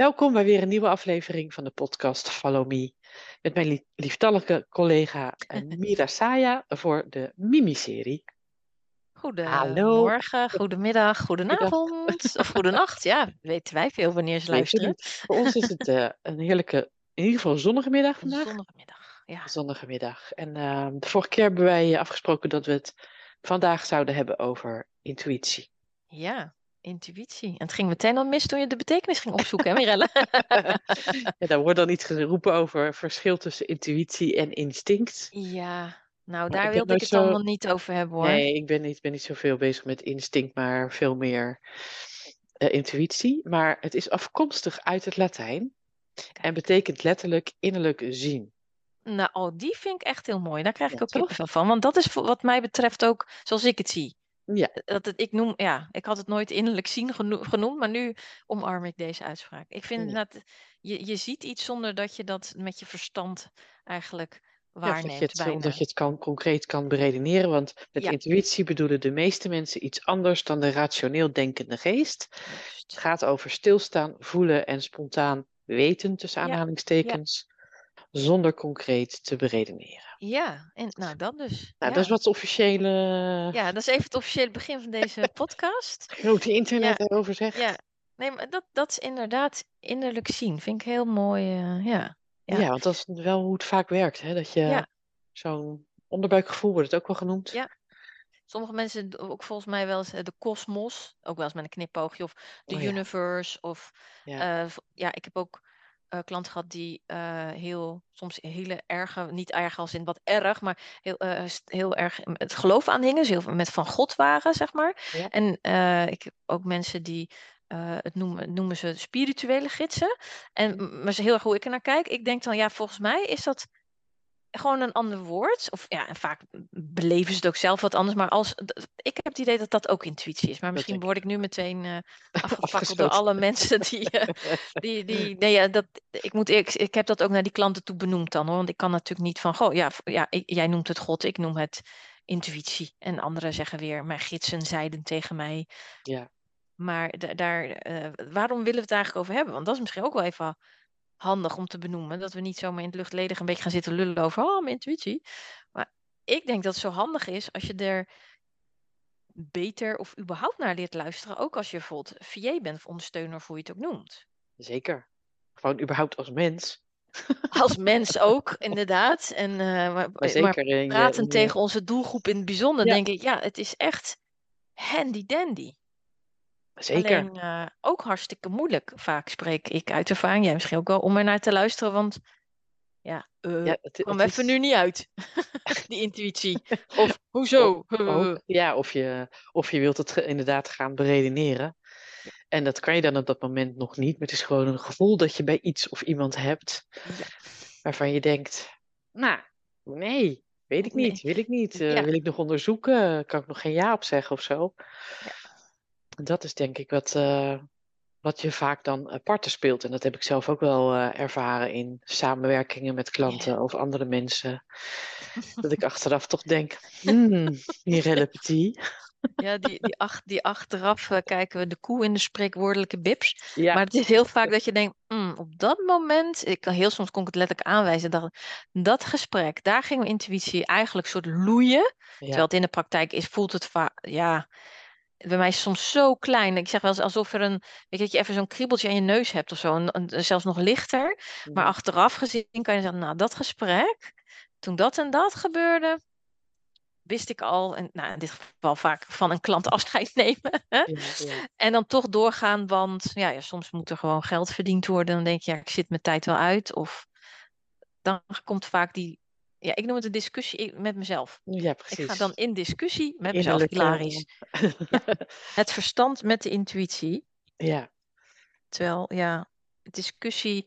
Welkom bij weer een nieuwe aflevering van de podcast Follow Me. Met mijn lief- lieftallige collega eh, Mira Saya voor de Mimi-serie. Goedemorgen, goedemiddag, goedenavond of goedenacht. Ja, weten wij veel wanneer ze luisteren. Voor ons is het eh, een heerlijke, in ieder geval zonnige middag vandaag. Zonnige middag. Ja. Zonnige middag. En eh, de vorige keer hebben wij afgesproken dat we het vandaag zouden hebben over intuïtie. ja, intuïtie. En het ging meteen al mis toen je de betekenis ging opzoeken, hè Mirelle? ja, daar wordt dan iets geroepen over verschil tussen intuïtie en instinct. ja, nou daar ben wilde ik het zo- allemaal niet over hebben hoor. Nee, ik ben niet, ben niet zoveel bezig met instinct, maar veel meer eh, intuïtie. Maar het is afkomstig uit het Latijn en betekent letterlijk innerlijk zien. Nou, oh, die vind ik echt heel mooi. Daar krijg ik Ja, ook toch? kippenvel van. Want dat is wat mij betreft ook zoals ik het zie. Ja, Dat het, ik, noem, ja, ik had het nooit innerlijk zien geno- genoemd, maar nu omarm ik deze uitspraak. Ik vind Ja. inderdaad, je, je ziet iets zonder dat je dat met je verstand eigenlijk ja dat waarneemt. je het, bijna. omdat je het kan, concreet kan beredeneren. Want met Ja. intuïtie bedoelen de meeste mensen iets anders dan de rationeel denkende geest. Het gaat over stilstaan, voelen en spontaan weten, tussen aanhalingstekens, zonder concreet te beredeneren. Ja, en nou dat dus. Nou, ja. dat is wat het officiële ja, dat is even het officiële begin van deze podcast. grote internet erover zegt. Ja, nee, maar dat, dat is inderdaad innerlijk zien. Vind ik heel mooi. eh, ja. Ja. Ja. want dat is wel hoe het vaak werkt. Hè? Dat je Ja. zo'n onderbuikgevoel wordt het ook wel genoemd. Ja. Sommige mensen ook volgens mij wel eens eh, de kosmos, ook wel eens met een knipoogje, of de Oh ja. universe. Of Ja. eh, ja, ik heb ook eh, klanten gehad die eh, heel, soms hele erge, niet erg als in wat erg, maar heel, eh, heel erg het geloof aanhingen, dus heel veel met van God waren, zeg maar. Ja. En ik heb ook mensen die het noemen, noemen ze spirituele gidsen. En maar ze heel erg hoe ik er naar kijk. Ik denk dan, ja, volgens mij is dat gewoon een ander woord. Of ja, en vaak beleven ze het ook zelf wat anders. Maar als, ik heb het idee dat dat ook intuïtie is. Maar misschien word ik nu meteen eh afgefakkeld door alle mensen die, eh, die, die nee, ja, dat, ik, moet, ik, ik heb dat ook naar die klanten toe benoemd dan hoor. Want ik kan natuurlijk niet van, goh, ja, ja ik- jij noemt het God, ik noem het intuïtie. En anderen zeggen weer, mijn gidsen zeiden tegen mij. Ja. Maar da- daar, eh, waarom willen we het eigenlijk over hebben? Want dat is misschien ook wel even handig om te benoemen. Dat we niet zomaar in het luchtledig een beetje gaan zitten lullen over, oh, mijn intuïtie. Maar ik denk dat het zo handig is als je er beter of überhaupt naar leert luisteren. Ook als je bijvoorbeeld VA bent of ondersteuner of hoe je het ook noemt. Zeker. Gewoon überhaupt als mens. Als mens ook, inderdaad. En, eh, maar, zeker praten in tegen onze doelgroep in het bijzonder, Ja. denk ik, ja, het is echt handy dandy. Zeker. Alleen eh, ook hartstikke moeilijk. Vaak spreek ik uit ervaring, jij misschien ook wel, om er naar te luisteren. Want ja, eh Ja, het, kwam het even is- nu niet uit. Die intuïtie. Of hoezo? ook, ja, of je, of je wilt het inderdaad gaan beredeneren. En dat kan je dan op dat moment nog niet. Maar het is gewoon een gevoel dat je bij iets of iemand hebt Ja. waarvan je denkt, nou, nee, weet ik Nee. niet, wil ik niet. Eh, Ja. Wil ik nog onderzoeken? Kan ik nog geen ja op zeggen of zo? Ja. Dat is denk ik wat, eh, wat je vaak dan aparter speelt. En dat heb ik zelf ook wel eh, ervaren in samenwerkingen met klanten of andere mensen. Dat ik achteraf toch denk, hmm, Mirelle Petit. Ja, die, die, ach, die achteraf eh, kijken we de koe in de spreekwoordelijke bips. Ja, Maar het is heel vaak dat je denkt, "Hmm, op dat moment, ik kan heel soms kon ik het letterlijk aanwijzen, dat, dat gesprek, daar ging mijn intuïtie eigenlijk soort loeien. Terwijl het in de praktijk is, voelt het vaak, ja, bij mij is het soms zo klein. Ik zeg wel eens alsof er een, weet je, dat je even zo'n kriebeltje aan je neus hebt of zo, en, en zelfs nog lichter. Maar mhm. achteraf gezien kan je zeggen, nou, dat gesprek, toen dat en dat gebeurde, wist ik al, en nou, in dit geval vaak van een klant afscheid nemen. Hè? ja, ja. En dan toch doorgaan, want ja, ja, soms moet er gewoon geld verdiend worden. Dan denk je, ja, ik zit mijn tijd wel uit. Of dan komt vaak die, ja, ik noem het een discussie met mezelf. Ja, Ik precies. ga dan in discussie met mezelf, hilarisch. Het verstand met de intuïtie. ja, Terwijl, ja, discussie,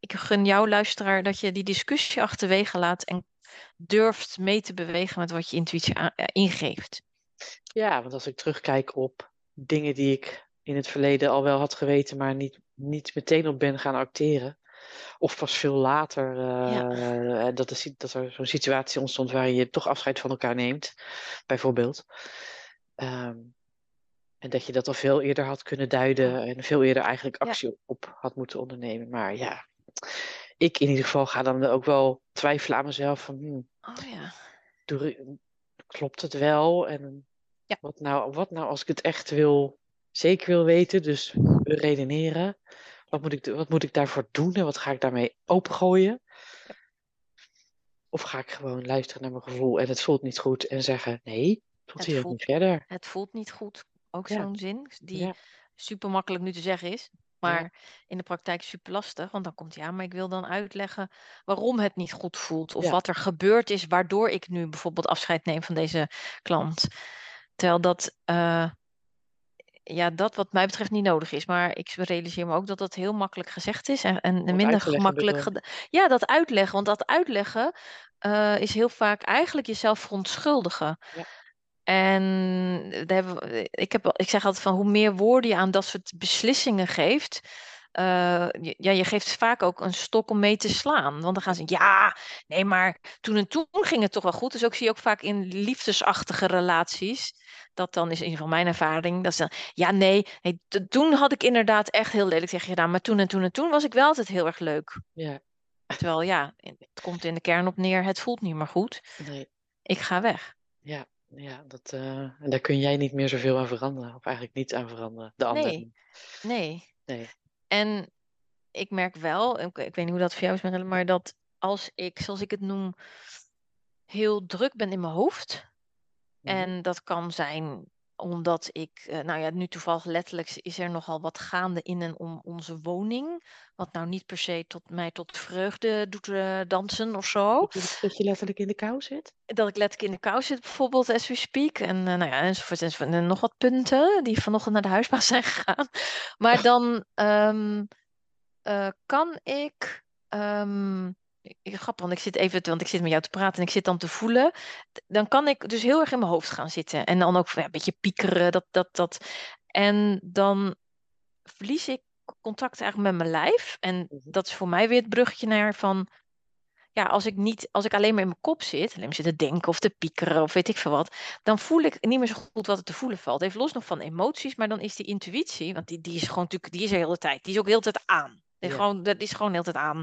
ik gun jou, luisteraar, dat je die discussie achterwege laat en durft mee te bewegen met wat je intuïtie ingeeft. Ja, want als ik terugkijk op dingen die ik in het verleden al wel had geweten, maar niet, niet meteen op ben gaan acteren. Of pas veel later uh, dat, er, dat er zo'n situatie ontstond waarin je toch afscheid van elkaar neemt, bijvoorbeeld. Ehm, en dat je dat al veel eerder had kunnen duiden en veel eerder eigenlijk actie op had moeten ondernemen. Maar ja, ik in ieder geval ga dan ook wel twijfelen aan mezelf van, hmm, oh ja. klopt het wel? En ja. wat, nou, wat nou als ik het echt wil, zeker wil weten, dus redeneren. Wat moet, ik, wat moet ik daarvoor doen en wat ga ik daarmee opengooien? Of ga ik gewoon luisteren naar mijn gevoel en het voelt niet goed en zeggen nee, tot hier niet verder. Het voelt niet goed, ook zo'n zin die super makkelijk nu te zeggen is. Maar in de praktijk super lastig, want dan komt ja, maar ik wil dan uitleggen waarom het niet goed voelt. Of wat er gebeurd is waardoor ik nu bijvoorbeeld afscheid neem van deze klant. Terwijl dat, uh, ja, dat wat mij betreft niet nodig is. Maar ik realiseer me ook dat dat heel makkelijk gezegd is. En, en minder gemakkelijk. Ja, dat uitleggen. Want dat uitleggen uh, is heel vaak eigenlijk jezelf verontschuldigen. Ja. En daar hebben ik, heb, ik zeg altijd van hoe meer woorden je aan dat soort beslissingen geeft, uh, ja, je geeft vaak ook een stok om mee te slaan. Want dan gaan ze, ja, nee, maar toen en toen ging het toch wel goed. Dus ook zie je ook vaak in liefdesachtige relaties. Dat dan is in ieder geval mijn ervaring. Dat ze ja, nee, nee, toen had ik inderdaad echt heel lelijk tegen je gedaan. Maar toen en toen en toen was ik wel altijd heel erg leuk. Ja. Terwijl ja, het komt in de kern op neer, het voelt niet meer goed. Nee. Ik ga weg. Ja, ja dat, uh, en daar kun jij niet meer zoveel aan veranderen. Of eigenlijk niet aan veranderen. De ander. Nee. Nee. nee. En ik merk wel, ik, ik weet niet hoe dat voor jou is, maar dat als ik, zoals ik het noem, heel druk ben in mijn hoofd. Mhm. En dat kan zijn omdat ik, uh, nou ja, nu toevallig letterlijk is er nogal wat gaande in en om onze woning. Wat nou niet per se tot mij tot vreugde doet uh, dansen of zo. Dat je letterlijk in de kou zit? Dat ik letterlijk in de kou zit, bijvoorbeeld, as we speak. En uh, nou ja, enzovoort, enzovoort. En nog wat punten die vanochtend naar de huisbaas zijn gegaan. Maar dan um, kan ik. Um, grappig, want ik zit even, want ik zit met jou te praten en ik zit dan te voelen. Dan kan ik dus heel erg in mijn hoofd gaan zitten. En dan ook ja, een beetje piekeren, dat, dat, dat. En dan verlies ik contact eigenlijk met mijn lijf. En mhm. dat is voor mij weer het bruggetje naar van... Ja, als ik, niet, als ik alleen maar in mijn kop zit, alleen maar zit te denken of te piekeren of weet ik veel wat, dan voel ik niet meer zo goed wat er te voelen valt. Even los nog van emoties, maar dan is die intuïtie, want die, die is gewoon natuurlijk, die is de hele tijd. Die is ook de hele tijd aan. Ja. Gewoon, dat is gewoon de hele tijd aan.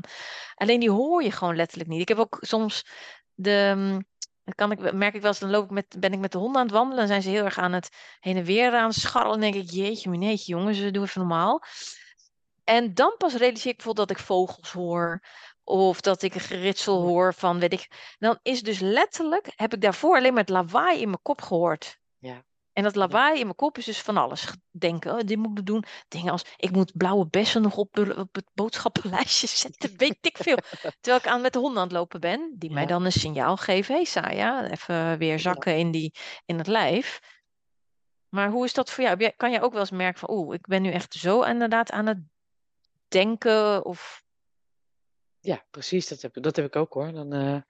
Alleen die hoor je gewoon letterlijk niet. Ik heb ook soms de. Mm, dan kan ik, merk ik wel eens, dan loop ik met, ben ik met de honden aan het wandelen. Dan zijn ze heel erg aan het heen en weer aan het scharrelen. En denk ik, jeetje, mineetje, jongens, doe even normaal. En dan pas realiseer ik bijvoorbeeld dat ik vogels hoor. Of dat ik een geritsel hoor van, weet ik. Dan is dus letterlijk, heb ik daarvoor alleen maar het lawaai in mijn kop gehoord. En dat lawaai in mijn kop is dus van alles. Denken, oh, dit moet ik doen. Dingen als, ik moet blauwe bessen nog op, op het boodschappenlijstje zetten. Weet ik veel. Terwijl ik aan, met de hond aan het lopen ben. Die mij dan een signaal geven. Hé hey, Saya, even weer zakken in, die, in het lijf. Maar hoe is dat voor jou? Kan je ook wel eens merken van, oeh, ik ben nu echt zo inderdaad aan het denken of... Ja, precies. Dat heb, dat heb ik ook hoor. Dan, uh,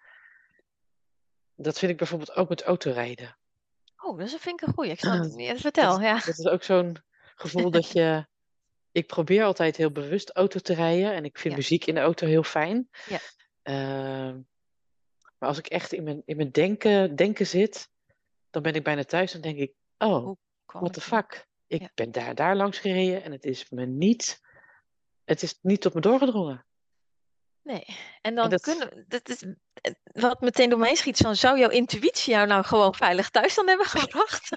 dat vind ik bijvoorbeeld ook met autorijden. Oh, dat vind ik een goeie. Ik zal het niet vertel. Ja. Dat is ook zo'n gevoel dat je... Ik probeer altijd heel bewust auto te rijden. En ik vind muziek in de auto heel fijn. Ja. Uh, maar als ik echt in mijn, in mijn denken, denken zit... Dan ben ik bijna thuis en denk ik... Oh, what the fuck? Ik ja. ben daar, daar langs gereden en het is me niet het is niet tot me doorgedrongen. Nee, en dan dat... kunnen dat is wat meteen door mij schiet van zou jouw intuïtie jou nou gewoon veilig thuis dan hebben gebracht?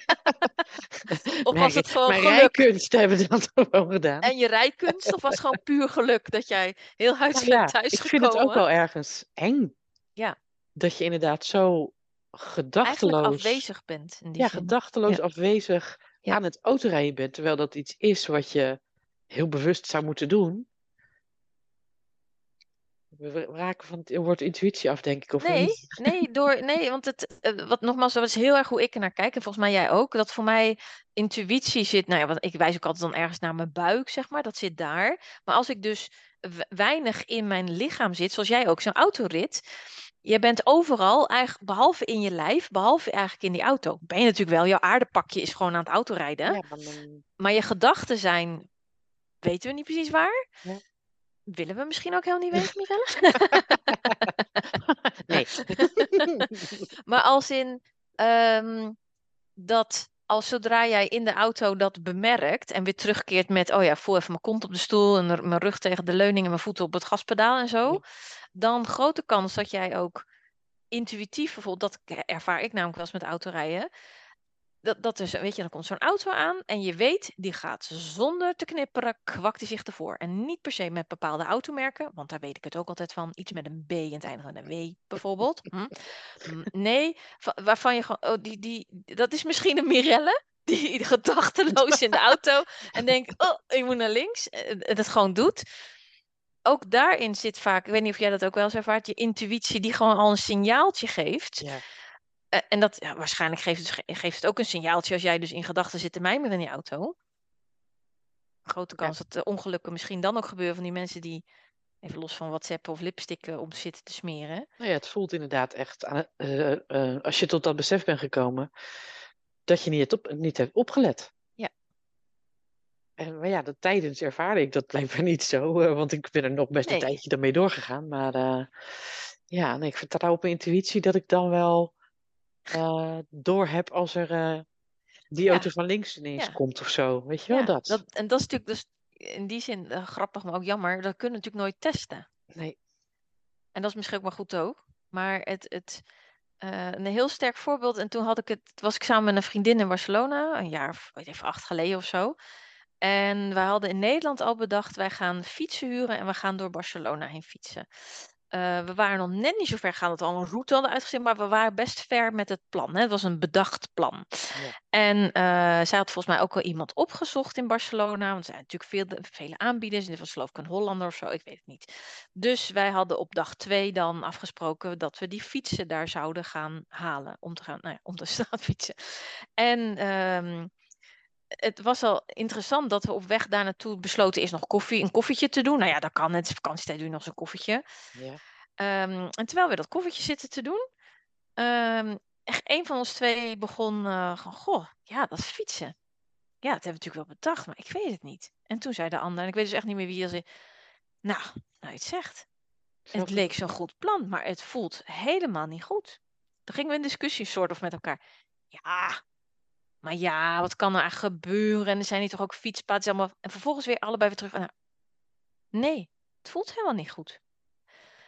of was het gewoon mijn geluk? rijkunst hebben dat gewoon gedaan. En je rijkunst of was het gewoon puur geluk dat jij heel huiselijk nou ja, thuis ik gekomen? Ik vind het ook wel ergens eng. Ja. Dat je inderdaad zo gedachteloos afwezig bent. In die ja, zin. gedachteloos afwezig aan het autorijden bent, terwijl dat iets is wat je heel bewust zou moeten doen. We raken van het woord intuïtie af, denk ik. Of nee, niet? nee, door, nee, want het, eh, wat nogmaals, dat is heel erg hoe ik er naar kijk. En volgens mij jij ook. Dat voor mij intuïtie zit, nou ja, wat, ik wijs ook altijd dan ergens naar mijn buik, zeg maar. Dat zit daar. Maar als ik dus weinig in mijn lichaam zit, zoals jij ook, zo'n autorit. Je bent overal, eigenlijk, behalve in je lijf, behalve eigenlijk in die auto. Ben je natuurlijk wel, jouw aardepakje is gewoon aan het autorijden. Ja, dan... Maar je gedachten zijn, weten we niet precies waar. Ja. Willen we misschien ook helemaal niet weten, Michelle? nee. maar als in ehm, dat als zodra jij in de auto dat bemerkt en weer terugkeert met, oh ja, voel even mijn kont op de stoel en mijn rug tegen de leuning en mijn voeten op het gaspedaal en zo, dan grote kans dat jij ook intuïtief, bijvoorbeeld, dat ervaar ik namelijk wel eens met autorijden, dat, dat is, weet je, dan komt zo'n auto aan en je weet, die gaat zonder te knipperen, kwakt hij zich ervoor. En niet per se met bepaalde automerken, want daar weet ik het ook altijd van. Iets met een B en het eindigt met een W, bijvoorbeeld. Hm? Nee, waarvan je gewoon, oh, die, die, dat is misschien een Mirelle, die gedachteloos in de auto en denkt, oh, ik moet naar links, en het gewoon doet. Ook daarin zit vaak, ik weet niet of jij dat ook wel eens ervaart, je intuïtie die gewoon al een signaaltje geeft. Ja eh, en dat, ja, waarschijnlijk geeft het, geeft het ook een signaaltje als jij dus in gedachten zit te mijmeren in die auto. Grote kans dat de ongelukken misschien dan ook gebeuren van die mensen die, even los van WhatsApp of lipstick op zitten te smeren. Nou ja, het voelt inderdaad echt, aan, uh, als je tot dat besef bent gekomen, dat je niet, op, niet hebt opgelet. Ja. En, maar ja, dat tijdens ervaarde ik dat blijkbaar niet zo, want ik ben er nog best een tijdje daarmee doorgegaan. Maar ja, nee, ik vertrouw op mijn intuïtie dat ik dan wel uh, door heb als er uh, die auto van links ineens komt of zo. Weet je wel dat? dat? En dat is natuurlijk dus in die zin uh, grappig, maar ook jammer. Dat kunnen we natuurlijk nooit testen. Nee. En dat is misschien ook maar goed ook. Maar het, het, een heel sterk voorbeeld. En toen had ik het, was ik samen met een vriendin in Barcelona, een jaar of weet even, acht geleden of zo. En wij hadden in Nederland al bedacht, wij gaan fietsen huren en we gaan door Barcelona heen fietsen. Uh, we waren nog net niet zo ver gaan dat we al een route hadden uitgezet, maar we waren best ver met het plan. Hè? Het was een bedacht plan. Ja. En uh, zij had volgens mij ook al iemand opgezocht in Barcelona, want er zijn natuurlijk veel, vele aanbieders. Dit was geloof ik een Hollander of zo, ik weet het niet. Dus wij hadden op dag twee dan afgesproken dat we die fietsen daar zouden gaan halen. Om te gaan, nou ja, om de straat fietsen. En... Um, het was al interessant dat we op weg daar naartoe besloten is nog koffie, een koffietje te doen. Nou ja, dat kan. Het is vakantietijd, doe je nog zo'n koffietje. Ja. Um, en terwijl we dat koffietje zitten te doen, um, echt een van ons twee begon uh, goh, ja, dat is fietsen. Ja, dat hebben we natuurlijk wel bedacht, maar ik weet het niet. En toen zei de ander, en ik weet dus echt niet meer wie er zei, nou, nou je het zegt. Het leek zo'n goed plan, maar het voelt helemaal niet goed. Toen gingen we in discussie soort of met elkaar. Ja, maar ja, wat kan er gebeuren? En er zijn hier toch ook fietspaden. Allemaal... En vervolgens weer allebei weer terug. Nou, nee, het voelt helemaal niet goed.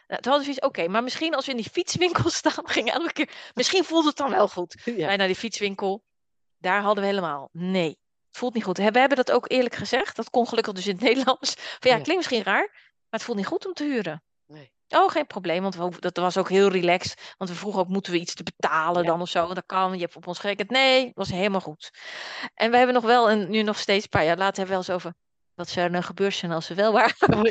Nou, toen hadden we zoiets, oké, maar misschien als we in die fietswinkel staan, ging elke keer, misschien voelt het dan wel goed. Ja. Wij naar die fietswinkel, daar hadden we helemaal, nee, het voelt niet goed. We hebben dat ook eerlijk gezegd, dat kon gelukkig dus in het Nederlands. Van ja, klinkt misschien raar, maar het voelt niet goed om te huren. Oh, geen probleem, want we, dat was ook heel relaxed. Want we vroegen ook, moeten we iets te betalen dan of zo? Dat kan, je hebt op ons gerekend. Nee, dat was helemaal goed. En we hebben nog wel, en nu nog steeds een paar jaar later, hebben we wel eens over... Wat zou er nou gebeurd zijn als ze wel waren? Oh,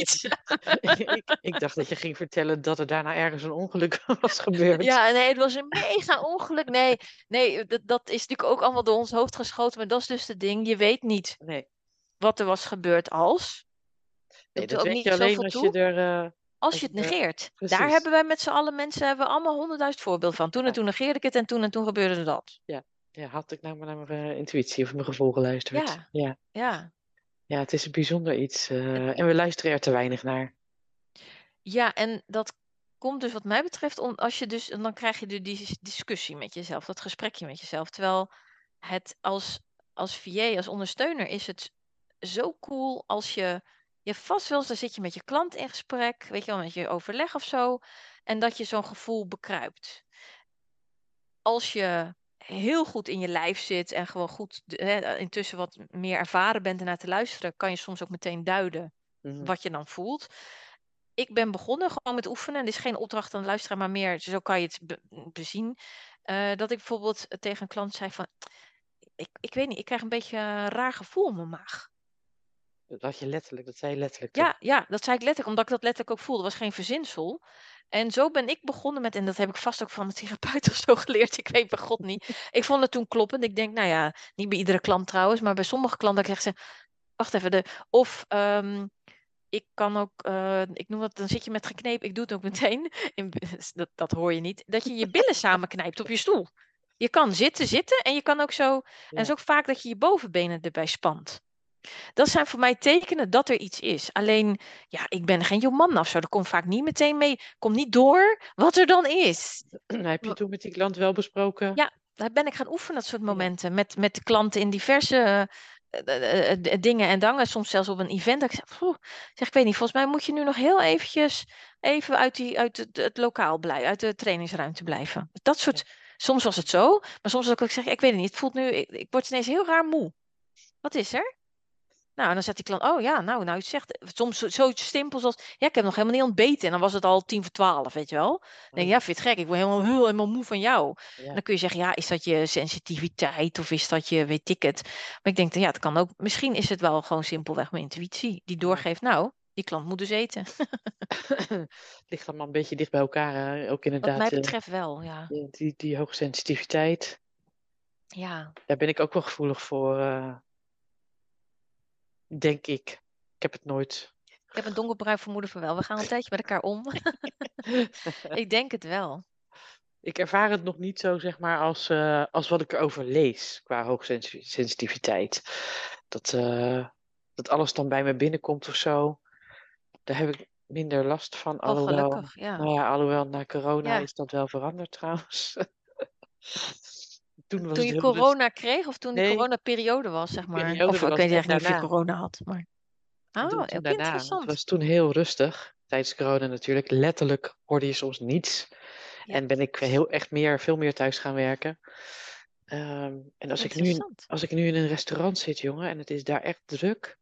ik, ik, dacht dat je ging vertellen dat er daarna ergens een ongeluk was gebeurd. Ja, nee, het was een mega ongeluk. Nee, nee dat, dat is natuurlijk ook allemaal door ons hoofd geschoten. Maar dat is dus het ding. Je weet niet nee. wat er was gebeurd als. Nee, dat, dat weet je alleen als je er... Uh als je het negeert. Daar hebben wij met z'n allen mensen hebben we allemaal honderdduizend voorbeelden van. Toen en toen negeerde ik het en toen en toen gebeurde dat. Ja, ja had ik nou maar naar mijn uh, intuïtie of mijn gevoel geluisterd. Ja. ja. Ja. Ja, het is een bijzonder iets. Uh, en we luisteren er te weinig naar. Ja, en dat komt dus wat mij betreft om als je dus, en dan krijg je die discussie met jezelf, dat gesprekje met jezelf. Terwijl het als, als VA, als ondersteuner, is het zo cool als je je vast wel eens, dan zit je met je klant in gesprek, weet je wel, met je overleg of zo, en dat je zo'n gevoel bekruipt. Als je heel goed in je lijf zit en gewoon goed hè, intussen wat meer ervaren bent en naar te luisteren, kan je soms ook meteen duiden mhm. wat je dan voelt. Ik ben begonnen gewoon met oefenen. Dit is geen opdracht aan de luisteraar, maar meer zo kan je het bezien. Uh, dat ik bijvoorbeeld tegen een klant zei van, ik, ik weet niet, ik krijg een beetje een raar gevoel in mijn maag. Dat je letterlijk, dat zei je letterlijk. Ja, ja, dat zei ik letterlijk, omdat ik dat letterlijk ook voelde. Dat was geen verzinsel. En zo ben ik begonnen met, en dat heb ik vast ook van mijn therapeut of zo geleerd, ik weet bij god niet. Ik vond het toen kloppend. Ik denk, nou ja, niet bij iedere klant trouwens, maar bij sommige klanten krijg ze, wacht even, de, of um, ik kan ook, uh, ik noem dat, dan zit je met geknepen, ik doe het ook meteen, in, dat, dat hoor je niet, dat je je billen samenknijpt op je stoel. Je kan zitten, zitten en je kan ook zo, ja. en het is ook vaak dat je je bovenbenen erbij spant. Dat zijn voor mij tekenen dat er iets is. Alleen, ja, ik ben geen jong man of zo. Dat komt vaak niet meteen mee. Komt niet door wat er dan is. Heb je toen met die klant wel besproken? Ja, daar ben ik gaan oefenen, dat soort momenten. Met, met de klanten in diverse uh, uh, dingen en dangen. Soms zelfs op een event. Dat ik zeg, zeg, ik weet niet, volgens mij moet je nu nog heel eventjes even uit, die, uit het, het lokaal blijven, uit de trainingsruimte blijven. Dat soort, ja. soms was het zo, maar soms was ik zeg, ik weet het niet, het voelt nu, ik, ik word ineens heel raar moe. Wat is er? Nou, en dan zegt die klant, oh ja, nou, nou, het zegt soms zoiets simpels als, ja, ik heb nog helemaal niet ontbeten. En dan was het al tien voor twaalf, weet je wel. Dan denk je, ja, vind je het gek, ik word helemaal, heel, helemaal moe van jou. Ja. Dan kun je zeggen, ja, is dat je sensitiviteit of is dat je, weet ik het. Maar ik denk, ja, het kan ook, misschien is het wel gewoon simpelweg mijn intuïtie. Die doorgeeft, nou, die klant moet dus eten. Ligt allemaal een beetje dicht bij elkaar, hè? ook inderdaad. Wat mij betreft wel, ja. Die, die, die hoogsensitiviteit. Ja. Daar ben ik ook wel gevoelig voor. Uh... Denk ik. Ik heb het nooit. Ik heb een donkerbruin vermoeden van wel. We gaan een tijdje met elkaar om. ik denk het wel. Ik ervaar het nog niet zo, zeg maar, als, uh, als wat ik erover lees qua hoogsensitiviteit. Dat, uh, dat alles dan bij me binnenkomt of zo. Daar heb ik minder last van. Oh, alhoewel, gelukkig, ja. Nou ja, alhoewel na corona Ja. is dat wel veranderd trouwens. toen was Toen het je corona kreeg of toen de Nee. coronaperiode was, zeg maar. periode Of ik was weet net eigenlijk niet of je corona had. Maar... Ah, toen, daarna. Het interessant. was toen heel rustig. Tijdens corona natuurlijk. Letterlijk hoorde je soms niets. Ja. En ben ik heel, echt meer, veel meer thuis gaan werken. Ehm, en als ik, nu, in- Interessant. als ik nu in een restaurant zit, jongen, en het is daar echt druk,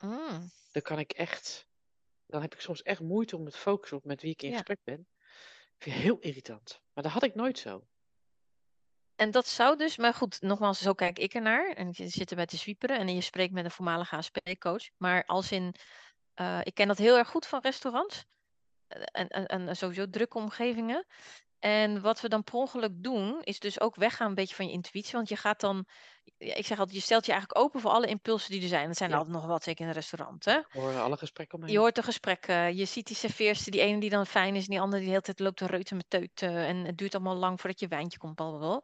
Mm. dan kan ik echt. Dan heb ik soms echt moeite om te focussen op met wie ik in Ja. gesprek ben. Ik vind het heel irritant. Maar dat had ik nooit zo. En dat zou dus, maar goed, nogmaals, zo kijk ik ernaar. En je zit erbij te zwieperen en je spreekt met een voormalige ASP-coach. Maar als in, eh, ik ken dat heel erg goed van restaurants. eh, En, en, en sowieso drukke omgevingen. En wat we dan per ongeluk doen, is dus ook weggaan een beetje van je intuïtie. Want je gaat dan, ik zeg altijd, je stelt je eigenlijk open voor alle impulsen die er zijn. Dat zijn er Ja. altijd nog wat, zeker in een restaurant. Hè? Hoor alle gesprekken omheen. Je hoort de gesprekken, je ziet die serveerster, die ene die dan fijn is en die andere die de hele tijd loopt te reuten met teuten. En het duurt allemaal lang voordat je wijntje komt, blablabla.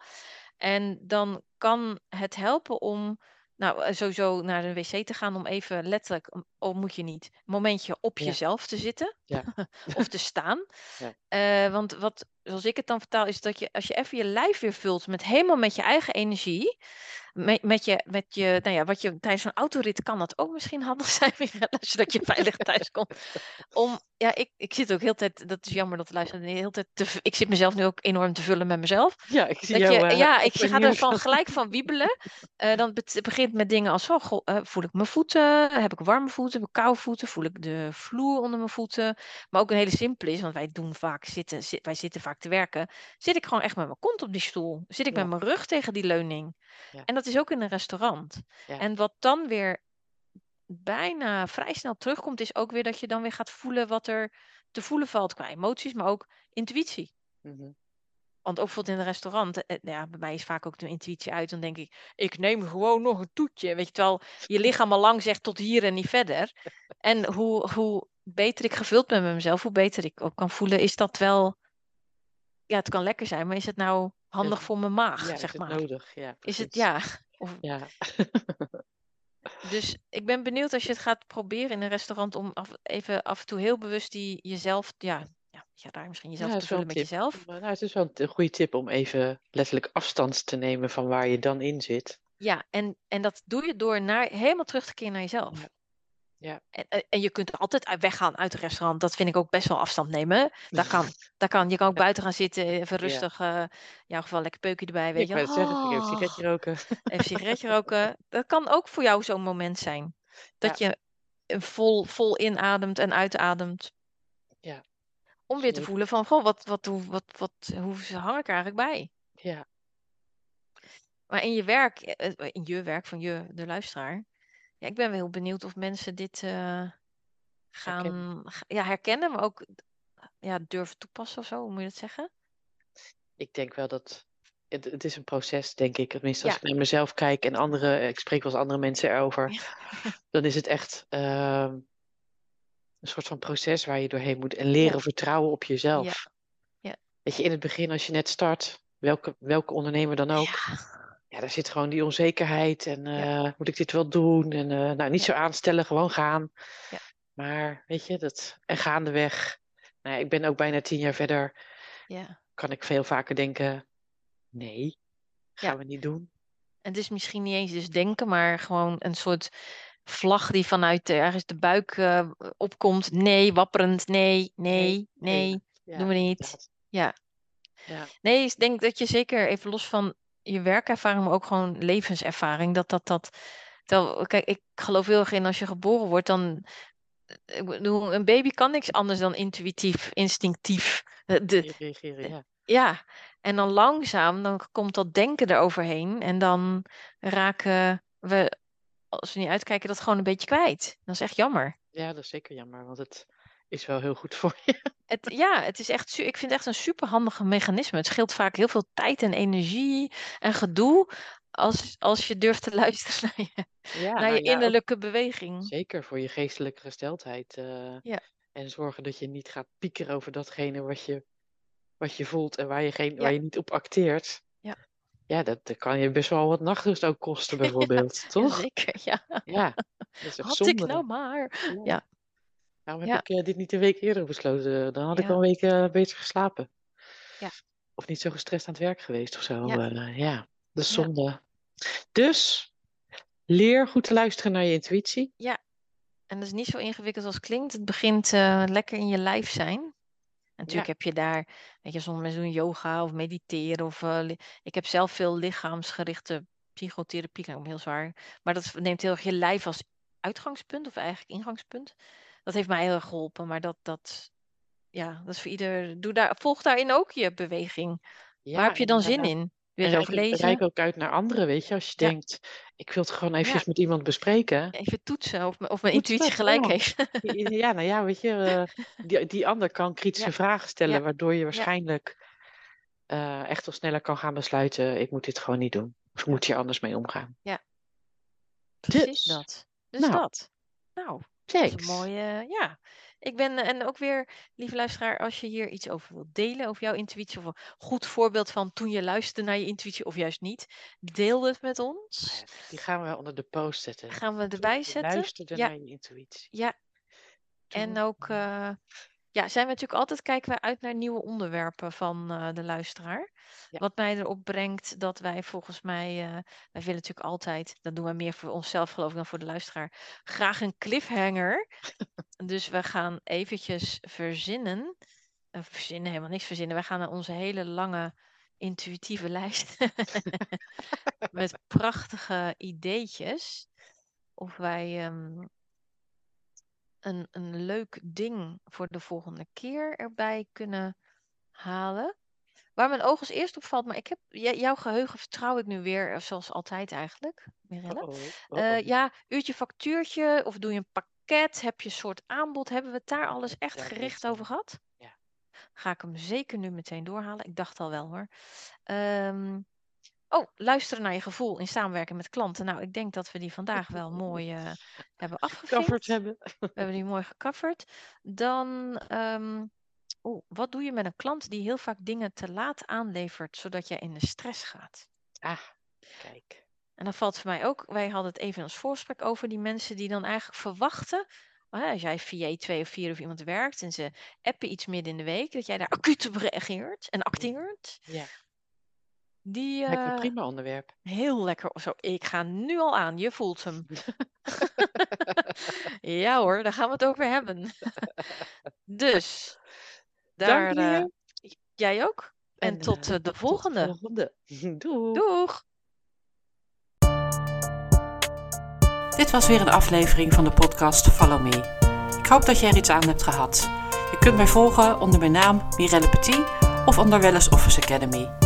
En dan kan het helpen om, nou eh, sowieso naar de wc te gaan om even letterlijk, oh moet je niet, een momentje op Ja. jezelf te zitten Ja. of te staan. Ja. Eh, want wat, zoals ik het dan vertaal, is dat je als je even je lijf weer vult met helemaal met je eigen energie, met, met je, met je, nou ja, wat je tijdens een autorit kan dat ook misschien handig zijn, Michelle, zodat je veilig thuis komt. Om, ja, ik, ik zit ook heel tijd, dat is jammer dat de luisteraar de hele tijd, te, ik zit mezelf nu ook enorm te vullen met mezelf. Ja, ik zie Dat jou. je, eh, ja, ik ga er van gelijk van wiebelen. Eh, dan het begint met dingen als, oh, goh, eh, voel ik mijn voeten? Heb ik warme voeten? Heb ik koude voeten? Voel ik de vloer onder mijn voeten? Maar ook een hele simpele is, want wij doen vaak zitten, zi- wij zitten vaak te werken. Zit ik gewoon echt met mijn kont op die stoel? Zit ik Ja. met mijn rug tegen die leuning? Ja. En dat is ook in een restaurant. Ja. En wat dan weer bijna vrij snel terugkomt, is ook weer dat je dan weer gaat voelen wat er te voelen valt qua emoties, maar ook intuïtie. Mhm. Want ook bijvoorbeeld in een restaurant, eh, ja, bij mij is vaak ook de intuïtie uit. Dan denk ik, ik neem gewoon nog een toetje. Weet je, terwijl je lichaam al lang zegt tot hier en niet verder. En hoe, hoe beter ik gevuld ben met mezelf, hoe beter ik ook kan voelen, is dat wel... Ja, het kan lekker zijn, maar is het nou handig voor mijn maag, Ja, is zeg het maar? nodig? Ja, Is het, ja. Of, Ja. dus ik ben benieuwd als je het gaat proberen in een restaurant om af, even af en toe heel bewust die jezelf, ja, ja, ja daar misschien jezelf Ja, te het is vullen met jezelf. Maar Nou, het is wel een goede tip om even letterlijk afstand te nemen van waar je dan in zit. Ja, en, en dat doe je door naar, helemaal terug te keren naar jezelf. Ja. Ja. En, en- en je kunt altijd weggaan uit het restaurant. Dat vind ik ook best wel afstand nemen. Dat kan. Dat kan. Je kan ook buiten gaan zitten, even Ja. rustig. eh in jouw geval lekker peukje erbij. Ik Weet je. wou het zeggen, even een Oh, sigaretje roken. even een sigaretje roken. Dat kan ook voor jou zo'n moment zijn. Dat je eh, vol, vol inademt en uitademt. Ja, Om weer te voelen van, goh, wat, wat, hoe, wat, wat, hoe hang ik er eigenlijk bij? Ja, Maar in je werk, eh, eh, in je werk van je, de luisteraar. Ja, ik ben wel heel benieuwd of mensen dit eh, herkennen. gaan ga- ja, herkennen, maar ook ja, durven toepassen of zo. Hoe moet je dat zeggen? Ik denk wel dat het, het is een proces, denk ik. Tenminste, als Ja. ik naar mezelf kijk en andere, ik spreek wel eens andere mensen erover, dan is het echt, ehm, een soort van proces waar je doorheen moet en leren Ja. vertrouwen op jezelf. Ja. Ja. Weet je, in het begin als je net start, welke, welke ondernemer dan ook, Ja. Ja, daar zit gewoon die onzekerheid en Ja. eh, moet ik dit wel doen? En eh, nou, niet zo aanstellen, gewoon gaan. Ja. Maar weet je, dat, en gaandeweg, nou ik ben ook bijna tien jaar verder, Ja. kan ik veel vaker denken, nee, gaan Ja. we niet doen. En het is misschien niet eens dus denken, maar gewoon een soort vlag die vanuit de, ergens de buik eh, opkomt. Nee, wapperend. Nee, nee, nee. Ja, doen we niet. Ja. Ja. Nee, ik denk dat je zeker even los van je werkervaring, maar ook gewoon levenservaring, dat dat dat. Kijk, ik geloof heel erg in als je geboren wordt, dan. Ik bedoel, een baby kan niks anders dan intuïtief, instinctief. De- Reageren, ja. ja, en dan langzaam, dan komt dat denken eroverheen. En dan raken we, als we niet uitkijken, dat gewoon een beetje kwijt. Dat is echt jammer. Ja, dat is zeker jammer, want het is wel heel goed voor je. Het, ja, het is echt, ik vind het echt een superhandige mechanisme. Het scheelt vaak heel veel tijd en energie en gedoe als, als je durft te luisteren naar je, Ja, naar nou je ja, ook innerlijke beweging. zeker voor je geestelijke gesteldheid. eh, Ja. En zorgen dat je niet gaat piekeren over datgene wat je, wat je voelt en waar je, geen, waar je niet op acteert. Ja. Ja, dat, dat kan je best wel wat nachtrust ook kosten, bijvoorbeeld. toch? Zeker, ja. Ja, dat is echt Had zonde. ik nou maar. Ja. Ja. Waarom heb Ja. ik eh, dit niet een week eerder besloten? Dan had ik Ja. wel een week eh, beter geslapen. Ja. Of niet zo gestrest aan het werk geweest of zo. Ja. eh, ja, dat is Ja. zonde. Dus leer goed te luisteren naar je intuïtie. En dat is niet zo ingewikkeld als het klinkt. Het begint eh, lekker in je lijf zijn. En natuurlijk heb je daar, weet je, sommige mensen doen yoga of mediteren. Of, eh, li- ik heb zelf veel lichaamsgerichte psychotherapie, klinkt ook heel zwaar. Maar dat neemt heel erg je lijf als uitgangspunt of eigenlijk ingangspunt. Dat heeft mij heel erg geholpen. Maar dat, dat, ja, dat is voor ieder. Doe daar, volg daarin ook je beweging. Ja, Waar heb je dan zin in? Wil En je erover reik, lezen? reik ook uit naar anderen, weet je. Als je Ja. denkt, ik wil het gewoon eventjes Ja. met iemand bespreken. Even toetsen of, of mijn intuïtie gelijk ja. heeft. Ja, nou ja, weet je, eh, die, die ander kan kritische Ja. vragen stellen, Ja. waardoor je waarschijnlijk eh, echt wel sneller kan gaan besluiten, ik moet dit gewoon niet doen. Of moet hier anders mee omgaan. Precies Dus, dat. Dus nou, dat. Nou, dat is een mooie. Ja. Ik ben, eh, en ook weer, lieve luisteraar, als je hier iets over wilt delen, over jouw intuïtie, of een goed voorbeeld van toen je luisterde naar je intuïtie, of juist niet, deel het met ons. Die gaan we onder de post zetten. Gaan we erbij zetten. luisterde Ja. naar je intuïtie. Ja, en Toen- ook, eh, ja, zijn we natuurlijk altijd, kijken wij uit naar nieuwe onderwerpen van eh, de luisteraar. Ja. Wat mij erop brengt dat wij volgens mij, eh, wij willen natuurlijk altijd, dat doen wij meer voor onszelf geloof ik dan voor de luisteraar, graag een cliffhanger. dus we gaan eventjes verzinnen, eh, verzinnen, helemaal niks verzinnen. Wij gaan naar onze hele lange intuïtieve lijst met prachtige ideetjes. Of wij ehm, een, een leuk ding voor de volgende keer erbij kunnen halen. Waar mijn oog als eerst opvalt, maar ik heb jouw geheugen vertrouw ik nu weer, eh, zoals altijd eigenlijk, Mirelle. Uh-oh, Eh, uh-oh. ja, uurtje factuurtje, of doe je een pakket, heb je een soort aanbod, hebben we het daar alles echt Ja, gericht over eh, gehad? ja. Ga ik hem zeker nu meteen doorhalen. Ik dacht al wel hoor. Ehm, oh, luisteren naar je gevoel in samenwerking met klanten. Nou, ik denk dat we die vandaag wel mooi eh, hebben afgevinkt. hebben. We hebben die mooi gecoverd. Dan, ehm, oeh, wat doe je met een klant die heel vaak dingen te laat aanlevert, zodat jij in de stress gaat? Ah, kijk. En dan valt voor mij ook, wij hadden het even in ons voorgesprek over die mensen die dan eigenlijk verwachten, hè, als jij via 2 of 4 of iemand werkt en ze appen iets midden in de week, dat jij daar acuut op reageert en acteert. Ja, Die lijkt me een eh, prima onderwerp. heel lekker. Zo, ik ga nu al aan, je voelt hem. ja hoor, daar gaan we het over hebben. dus, daar, Dank eh, je. jij ook. En, En tot eh, eh, de tot de volgende. volgende. Doei. Doeg! Dit was weer een aflevering van de podcast Follow Me. Ik hoop dat je er iets aan hebt gehad. Je kunt mij volgen onder mijn naam Mirelle Petit of onder Wellness Office Academy.